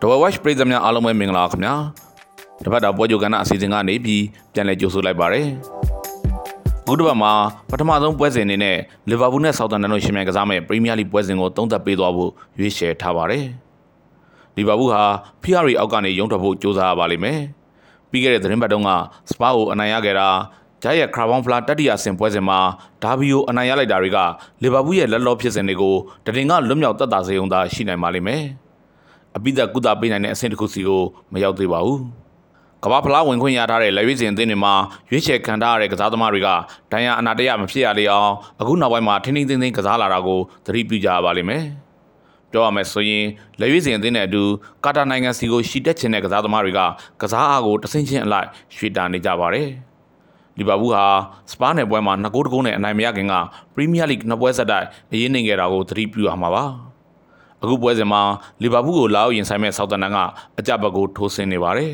ဒဝက်ဝက်ပြည်သူများအားလုံးပဲမင်္ဂလာခင်ဗျာတပတ်တာပွဲကြိုကဏ္ဍအစီအစဉ်ကနေပြီးပြန်လည်ကြိုဆိုလိုက်ပါရစေအခုတစ်ပတ်မှာပထမဆုံးပွဲစဉ်အနေနဲ့လီဗာပူးနဲ့ဆောက်တန်တန်တို့ရှင်မြန်ကစားမဲ့ပရီးမီးယားလိပွဲစဉ်ကိုသုံးသပ်ပေးသွားဖို့ရွေးချယ်ထားပါတယ်လီဗာပူးဟာဖီယာရီအောက်ကနေရုံထွက်ဖို့ကြိုးစားရပါလိမ့်မယ်ပြီးခဲ့တဲ့သတင်းပတ်တုန်းကစပါကိုအနိုင်ရခဲ့တာဂျာရဲ့ခရာဘောင်ဖလာတတိယဆင်ပွဲစဉ်မှာဒါဘီယိုအနိုင်ရလိုက်တာတွေကလီဗာပူးရဲ့လက်လောဖြစ်စဉ်တွေကိုတတင်ကလွတ်မြောက်တက်တာစေုံသာရှိနိုင်ပါလိမ့်မယ်။ အပိသက်ကုသပေးနိုင်တဲ့အဆင့်တစ်ခုစီကိုမရောက်သေးပါဘူး။ကမ္ဘာဖလားဝင်ခွင့်ရထားတဲ့လက်ရွေးစင်အသင်းတွေမှာရွေးချယ်ခံထားရတဲ့ကစားသမားတွေကဒဏ်ရာအနာတရမဖြစ်ရလေအောင်အခုနောက်ပိုင်းမှာထင်းထင်းထင်းထင်းကစားလာတာကိုသတိပြုကြရပါလိမ့်မယ်။ပြောရမယ်ဆိုရင်လက်ရွေးစင်အသင်းနဲ့အတူကာတာနိုင်ငံစီကိုရှီတက်ချင်တဲ့ကစားသမားတွေကကစားအားကိုတဆင့်ချင်းအလိုက်ရွှေ့တာနေကြပါတယ်။လီဗာပူးဟာစပါးနယ်ပွဲမှာ2ဂိုးတကုန်းနဲ့အနိုင်မရခင်ကပရီးမီးယားလိနှစ်ပွဲဆက်တိုက်အရေးနိုင်ခဲ့တာကိုသတိပြုရမှာပါ အခုပွဲစဉ်မှာလီဗာပူးကိုလာအောင်ရင်ဆိုင်မဲ့ဆောက်တန်တန်ကအကြပ်ဘက်ကိုထိုးဆင်းနေပါတယ်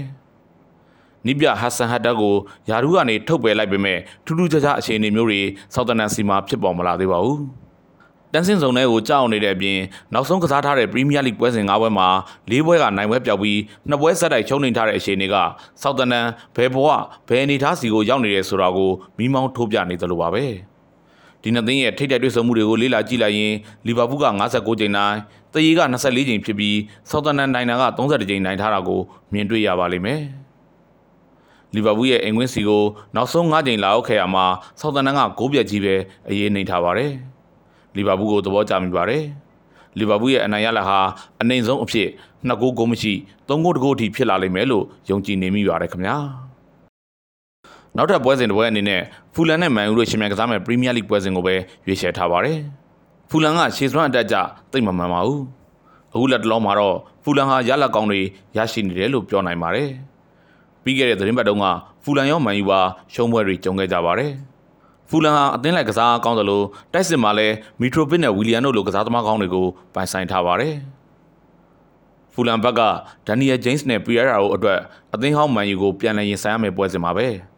နိပြဟတ်ဆန်ဟတ်တက်ကိုယာရူးကနေထုတ်ပယ်လိုက်ပေမဲ့ထူးထူးခြားခြားအခြေအနေမျိုးတွေဆောက်တန်တန်စီမှာဖြစ်ပေါ်မလာသေးပါဘူးတန်းစင်စုံထဲကိုကြောက်နေတဲ့အပြင်နောက်ဆုံးကစားထားတဲ့ပရီးမီးယားလိပွဲစဉ်၅ပွဲမှာ၄ပွဲကနိုင်ပွဲပြောက်ပြီးနှစ်ပွဲဆက်တိုက်ချုံနေထားတဲ့အခြေအနေကဆောက်တန်တန်ဘယ်ဘဝဘယ်အနေထားစီကိုရောက်နေတယ်ဆိုတာကိုမိမောင်းထိုးပြနေသလိုပါပဲ ဒီနှစ်သင်းရဲ့ထိတ်တဲ့တွေ့ဆုံမှုတွေကိုလေ့လာကြည့်လိုက်ရင်လီဗာပူးက59ကြိမ်နိုင်တရီက24ကြိမ်ဖြစ်ပြီးဆောက်တန်တန်နိုင်တာက32ကြိမ်နိုင်ထားတာကိုမြင်တွေ့ရပါလိမ့်မယ်လီဗာပူးရဲ့အင်ကွင်းစီကိုနောက်ဆုံး၅ကြိမ်လာရောက်ခဲ့ရမှာဆောက်တန်တန်ကဂိုးပြက်ကြီးပဲအရေးနေထားပါတယ်။လီဗာပူးကိုသဘောကျမိပါတယ်။လီဗာပူးရဲ့အနိုင်ရလဟာအနိုင်ဆုံးအဖြစ်နှစ်ဂိုးဂိုးမရှိသုံးဂိုးတဂိုးအထိဖြစ်လာလိမ့်မယ်လို့ယုံကြည်နေမိပါတယ်ခင်ဗျာ။ နောက်ထပ်ပွဲစဉ်တစ်ပွဲအနေနဲ့ဖူလန်နဲ့မန်ယူတို့ရှင်မြန်ကစားမဲ့ပရီးမီးယားလိပွဲစဉ်ကိုပဲရွေးချယ်ထားပါတယ်။ဖူလန်ကရှေ့စွမ်းအတက်ကြသိမ့်မမှန်ပါဘူး။အခုလက်တလုံးမှာတော့ဖူလန်ဟာရလက်ကောင်းတွေရရှိနေတယ်လို့ပြောနိုင်ပါတယ်။ပြီးခဲ့တဲ့သတင်းပတ်တုန်းကဖူလန်ရောမန်ယူပါရှုံးပွဲတွေကြုံခဲ့ကြပါတယ်။ဖူလန်ဟာအသင်းလိုက်ကစားကောင်းသလိုတိုက်စစ်မှာလည်းမီထရိုပစ်နဲ့ဝီလီယန်တို့လိုကစားသမားကောင်းတွေကိုပိုင်ဆိုင်ထားပါတယ်။ဖူလန်ဘက်ကဒန်နီယယ်ဂျိမ်းစ်နဲ့ပီယာရာတို့အတွက်အသင်းဟောင်းမန်ယူကိုပြန်လည်ရင်ဆိုင်ရမယ့်ပွဲစဉ်မှာပဲ။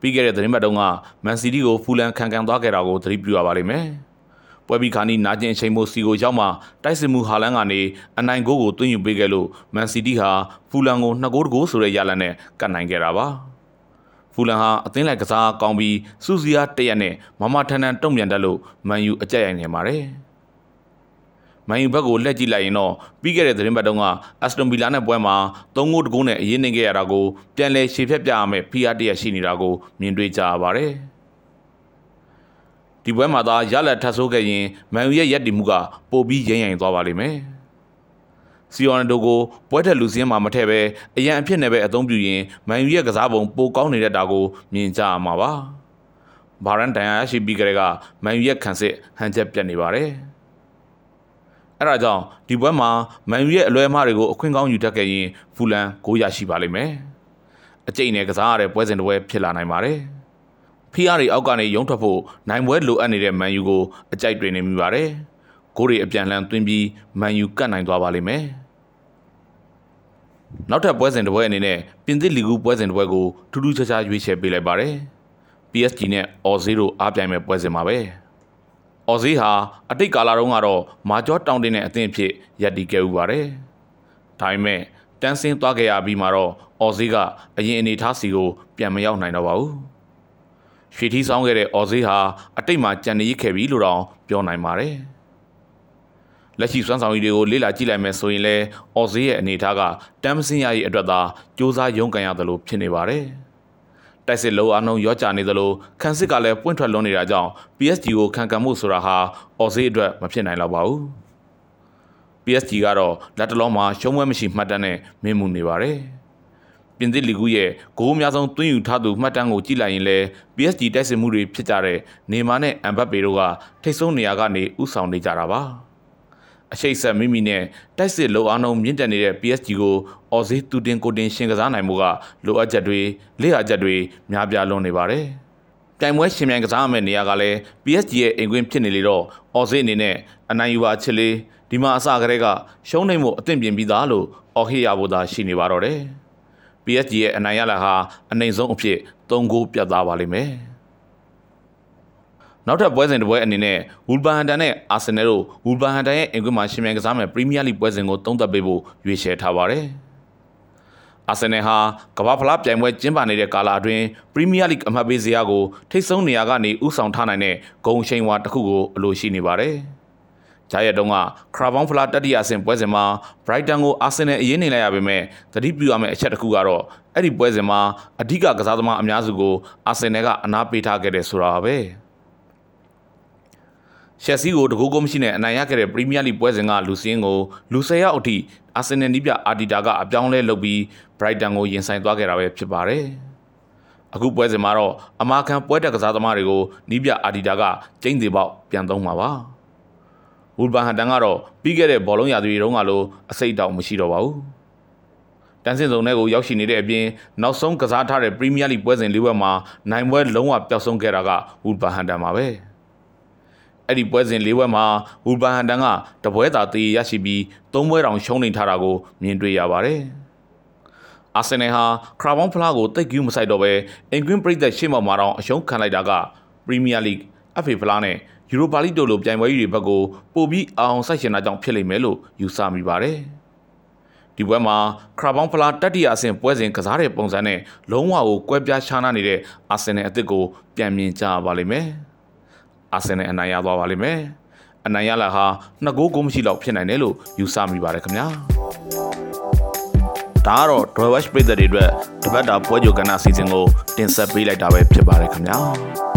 ပြီးခဲ့တဲ့သတင်းပတ်တုန်းကမန်စီးတီးကိုဖူလန်ခံကန်သွားခဲ့တာကိုသတိပြုရပါလိမ့်မယ်။ပွဲပြီးခါနီနာကျင်အချိန်မိုစီကိုရောက်မှတိုက်စစ်မှုဟာလန်ကနေအနိုင်ဂိုးကိုသွင်းယူပေးခဲ့လို့မန်စီးတီးဟာဖူလန်ကို2ဂိုးတကိုးဆိုတဲ့ရလဒ်နဲ့ကတ်နိုင်ခဲ့တာပါ။ဖူလန်ဟာအသင်းလိုက်ကစားကောင်းပြီးစူစီယာတရက်နဲ့မမထန်ထန်တုံ့ပြန်တတ်လို့မန်ယူအကြက်ရိုက်နေပါတယ်။ မန်ယူဘက်ကိုလက်ကြည့်လိုက်ရင်တော့ပြီးခဲ့တဲ့သတင်းပတ်တုန်းကအက်စတွန်ဗီလာနဲ့ပွဲမှာ၃ဂိုးတကုန်းနဲ့အရင်နေခဲ့ရတာကိုပြန်လည်ရှေ့ဖြတ်ပြရမယ်ဖီယာတရက်ရှိနေတာကိုမြင်တွေ့ကြရပါတယ်။ဒီပွဲမှာသာရလက်ထပ်ဆိုးခဲ့ရင်မန်ယူရဲ့ရက်တီမှုကပိုပြီးရိမ့်ရိုင်သွားပါလိမ့်မယ်။စီယွန်ဒိုကိုပွဲထက်လူစင်းမှာမထည့်ပဲအရန်အဖြစ်နဲ့ပဲအသုံးပြုရင်မန်ယူရဲ့ကစားပုံပိုကောင်းနေတဲ့တာကိုမြင်ကြရမှာပါ။ဘာရန်တန်ယာရှိပြီးကြတဲ့ကမန်ယူရဲ့ခံစစ်ဟန်ချက်ပြတ်နေပါတယ်။ အဲဒါကြောင့်ဒီပွဲမှာမန်ယူရဲ့အလွဲမှားတွေကိုအခွင့်ကောင်းယူတတ်ခဲ့ရင်ဖူလန်ကိုရရှိပါလိမ့်မယ်။အကျိတ်နဲ့ကစားရတဲ့ပွဲစဉ်တစ်ပွဲဖြစ်လာနိုင်ပါတယ်။ဖီယာရီအောက်ကနေရုံထွက်ဖို့နိုင်ပွဲလိုအပ်နေတဲ့မန်ယူကိုအကြိုက်တွေနေမိပါတယ်။ဂိုးတွေအပြန်လှန်သွင်းပြီးမန်ယူကတ်နိုင်သွားပါလိမ့်မယ်။နောက်ထပ်ပွဲစဉ်တစ်ပွဲအနေနဲ့ပြင်သစ်လီဂူပွဲစဉ်တစ်ပွဲကိုထူးထူးခြားခြားရွေးချယ်ပေးလိုက်ပါတယ်။ PSG နဲ့ Ozil တို့အားပြိုင်မဲ့ပွဲစဉ်မှာပဲ။ Ozil ဟာအတိတ်ကာလတုန်းကတော့မာကျောတောင်းတင်တဲ့အသင်းအဖြစ်ရပ်တည်ခဲ့ဥပါတယ်။ဒါပေမဲ့တန်းစင်းသွားခဲ့ရပြီးမှတော့ Ozil ကအရင်အနေထားစီကိုပြန်မရောက်နိုင်တော့ပါဘူး။ရွှေထီးဆောင်ခဲ့တဲ့ Ozil ဟာအတိတ်မှာကြံနေရခဲ့ပြီလို့တောင်ပြောနိုင်ပါတယ်။လက်ရှိစွမ်းဆောင်ရည်တွေကိုလေ့လာကြည့်လိုက်မယ်ဆိုရင်လည်းအော်ဈေးရဲ့အနေအထားကတမ်းမစင်းရရဲ့အတွက်သာစ조사ရုံးကန်ရတယ်လို့ဖြစ်နေပါတယ်။ တိုက်စစ်လုံးအနှုံရောကြနေသလိုခန်းစစ်ကလည်းပွင့်ထွက်လွန်နေတာကြောင့် PSG ကိုခံကန်မှုဆိုတာဟာအော်ဈေးအတွက်မဖြစ်နိုင်တော့ပါဘူး။ PSG ကတော့လက်တလုံးမှာရှုံးပွဲမရှိမှတ်တမ်းနဲ့မင်းမှုနေပါတယ်။ပြင်သစ်လီဂူရဲ့ဂိုးအများဆုံးသွင်းယူထားသူမှတ်တမ်းကိုကြည့်လိုက်ရင်လည်း PSG တိုက်စစ်မှုတွေဖြစ်ကြတဲ့နေမာနဲ့အမ်ဘတ်ပေတို့ကထိတ်ဆုံးနေရာကနေဥဆောင်နေကြတာပါ။ အရှိတ်ဆက်မိမိနဲ့တိုက်စစ်လုံအားနှုံမြင့်တက်နေတဲ့ PSG ကိုအော်ဈေးတူတင်ကိုတင်ရှင်ကစားနိုင်မှုကလိုအပ်ချက်တွေလက်အားချက်တွေများပြားလွန်နေပါတယ်။တိုင်ပွဲရှင်မြန်ကစားရမယ့်နေရာကလည်း PSG ရဲ့အိမ်ကွင်းဖြစ်နေလေတော့အော်ဈေးအနေနဲ့အနိုင်ယူပါချစ်လေးဒီမှာအစကတည်းကရှုံးနိုင်မှုအသင့်ပြင်ပြီးသားလို့အော်ဟေးရဖို့သာရှိနေပါတော့တယ်။ PSG ရဲ့အနိုင်ရလာဟာအနိုင်ဆုံးအဖြစ်၃ဂိုးပြတ်သားပါလိမ့်မယ်။ နောက်ထပ်ပွဲစဉ်တစ်ပွဲအနေနဲ့ဝူလ်ဗာဟန်တန်နဲ့အာဆင်နယ်တို့ဝူလ်ဗာဟန်တန်ရဲ့အင်ကွင်းမှာရှင်မြန်ကစားမယ်ပရီးမီးယားလိပွဲစဉ်ကိုသုံးသပ်ပေးဖို့ရွေးချယ်ထားပါတယ်။အာဆင်နယ်ဟာကမ္ဘာဖလားပြိုင်ပွဲကျင်းပနေတဲ့ကာလအတွင်းပရီးမီးယားလိအမှတ်ပေးစရာကိုထိတ်ဆုံးနေရာကနေဥဆောင်ထားနိုင်တဲ့ဂုံရှိန်ဝါတစ်ခုကိုအလိုရှိနေပါတယ်။ဂျာရက်တုံးကခရာဘောင်းဖလားတတိယအဆင့်ပွဲစဉ်မှာ Brighton ကိုအာဆင်နယ်အရင်နေလိုက်ရပေမဲ့သတိပြုရမယ့်အချက်တစ်ခုကတော့အဲ့ဒီပွဲစဉ်မှာအဓိကကစားသမားအများစုကိုအာဆင်နယ်ကအနာပေးထားခဲ့တယ်ဆိုတာပါပဲ။ ရှက်စီကိုတကူကိုမရှိနဲ့အနိုင်ရခဲ့တဲ့ပရီးမီးယားလိပွဲစဉ်ကလူစင်းကိုလူဆယ်ယောက်အထိအာဆင်နယ်နီးပြအာဒီတာကအပြောင်းလဲလုပ်ပြီး Brighton ကိုရင်ဆိုင်သွားခဲ့တာပဲဖြစ်ပါတယ်။အခုပွဲစဉ်မှာတော့အမာခံပွဲတက်ကစားသမားတွေကိုနီးပြအာဒီတာကကျင်းသေးပေါက်ပြန်သုံးမှာပါ။ဝူလ်ဗန်ဟန်တန်ကတော့ပြီးခဲ့တဲ့ဘောလုံးရာသီတုန်းကလိုအစိတ်တောင်မရှိတော့ပါဘူး။တန်းစင်စုံထဲကိုရောက်ရှိနေတဲ့အပြင်နောက်ဆုံးကစားထားတဲ့ပရီးမီးယားလိပွဲစဉ်လေးပွဲမှာနိုင်ပွဲလုံးဝပျောက်ဆုံးခဲ့တာကဝူလ်ဗန်ဟန်တန်ပါပဲ။ အဲ့ဒီပွဲစဉ်၄ပွဲမှာဝူလ်ဗန်ဟန်တန်ကတပွဲသာတည်ရရှိပြီး၃ပွဲတောင်ရှုံးနေထားတာကိုမြင်တွေ့ရပါတယ်။အာဆင်နယ်ဟာခရာဘောင်းဖလားကိုတိတ်ကူးမဆိုင်တော့ပဲအင်ကွင်းပရိသတ်ရှေ့မှောက်မှာတော့အရှုံးခံလိုက်တာကပရီးမီးယားလိဂ် FA ဖလားနဲ့ယူရိုပါလိတို့လိုပြိုင်ပွဲကြီးတွေဘက်ကိုပို့ပြီးအောင်ဆိုင်ရှင်တာကြောင့်ဖြစ်လိမ့်မယ်လို့ယူဆမိပါတယ်။ဒီပွဲမှာခရာဘောင်းဖလားတတိယအဆင့်ပွဲစဉ်ကစားတဲ့ပုံစံနဲ့လုံးဝကိုကွဲပြားခြားနားနေတဲ့အာဆင်နယ်အသစ်ကိုပြန်မြင်ကြပါလိမ့်မယ်။ အာဆင်နယ်အနိုင်ရသွားပါလိမ့်မယ်။အနိုင်ရလာဟာနှစ်ဂိုးကိုမရှိတော့ဖြစ်နိုင်တယ်လို့ယူဆမိပါတယ်ခင်ဗျာ။ဒါကတော့ Dry Watch ပြည်သက်တွေအတွက်တပတ်တာပွဲကြိုကဏ္ဍအစီအစဉ်ကိုတင်ဆက်ပေးလိုက်တာပဲဖြစ်ပါတယ်ခင်ဗျာ။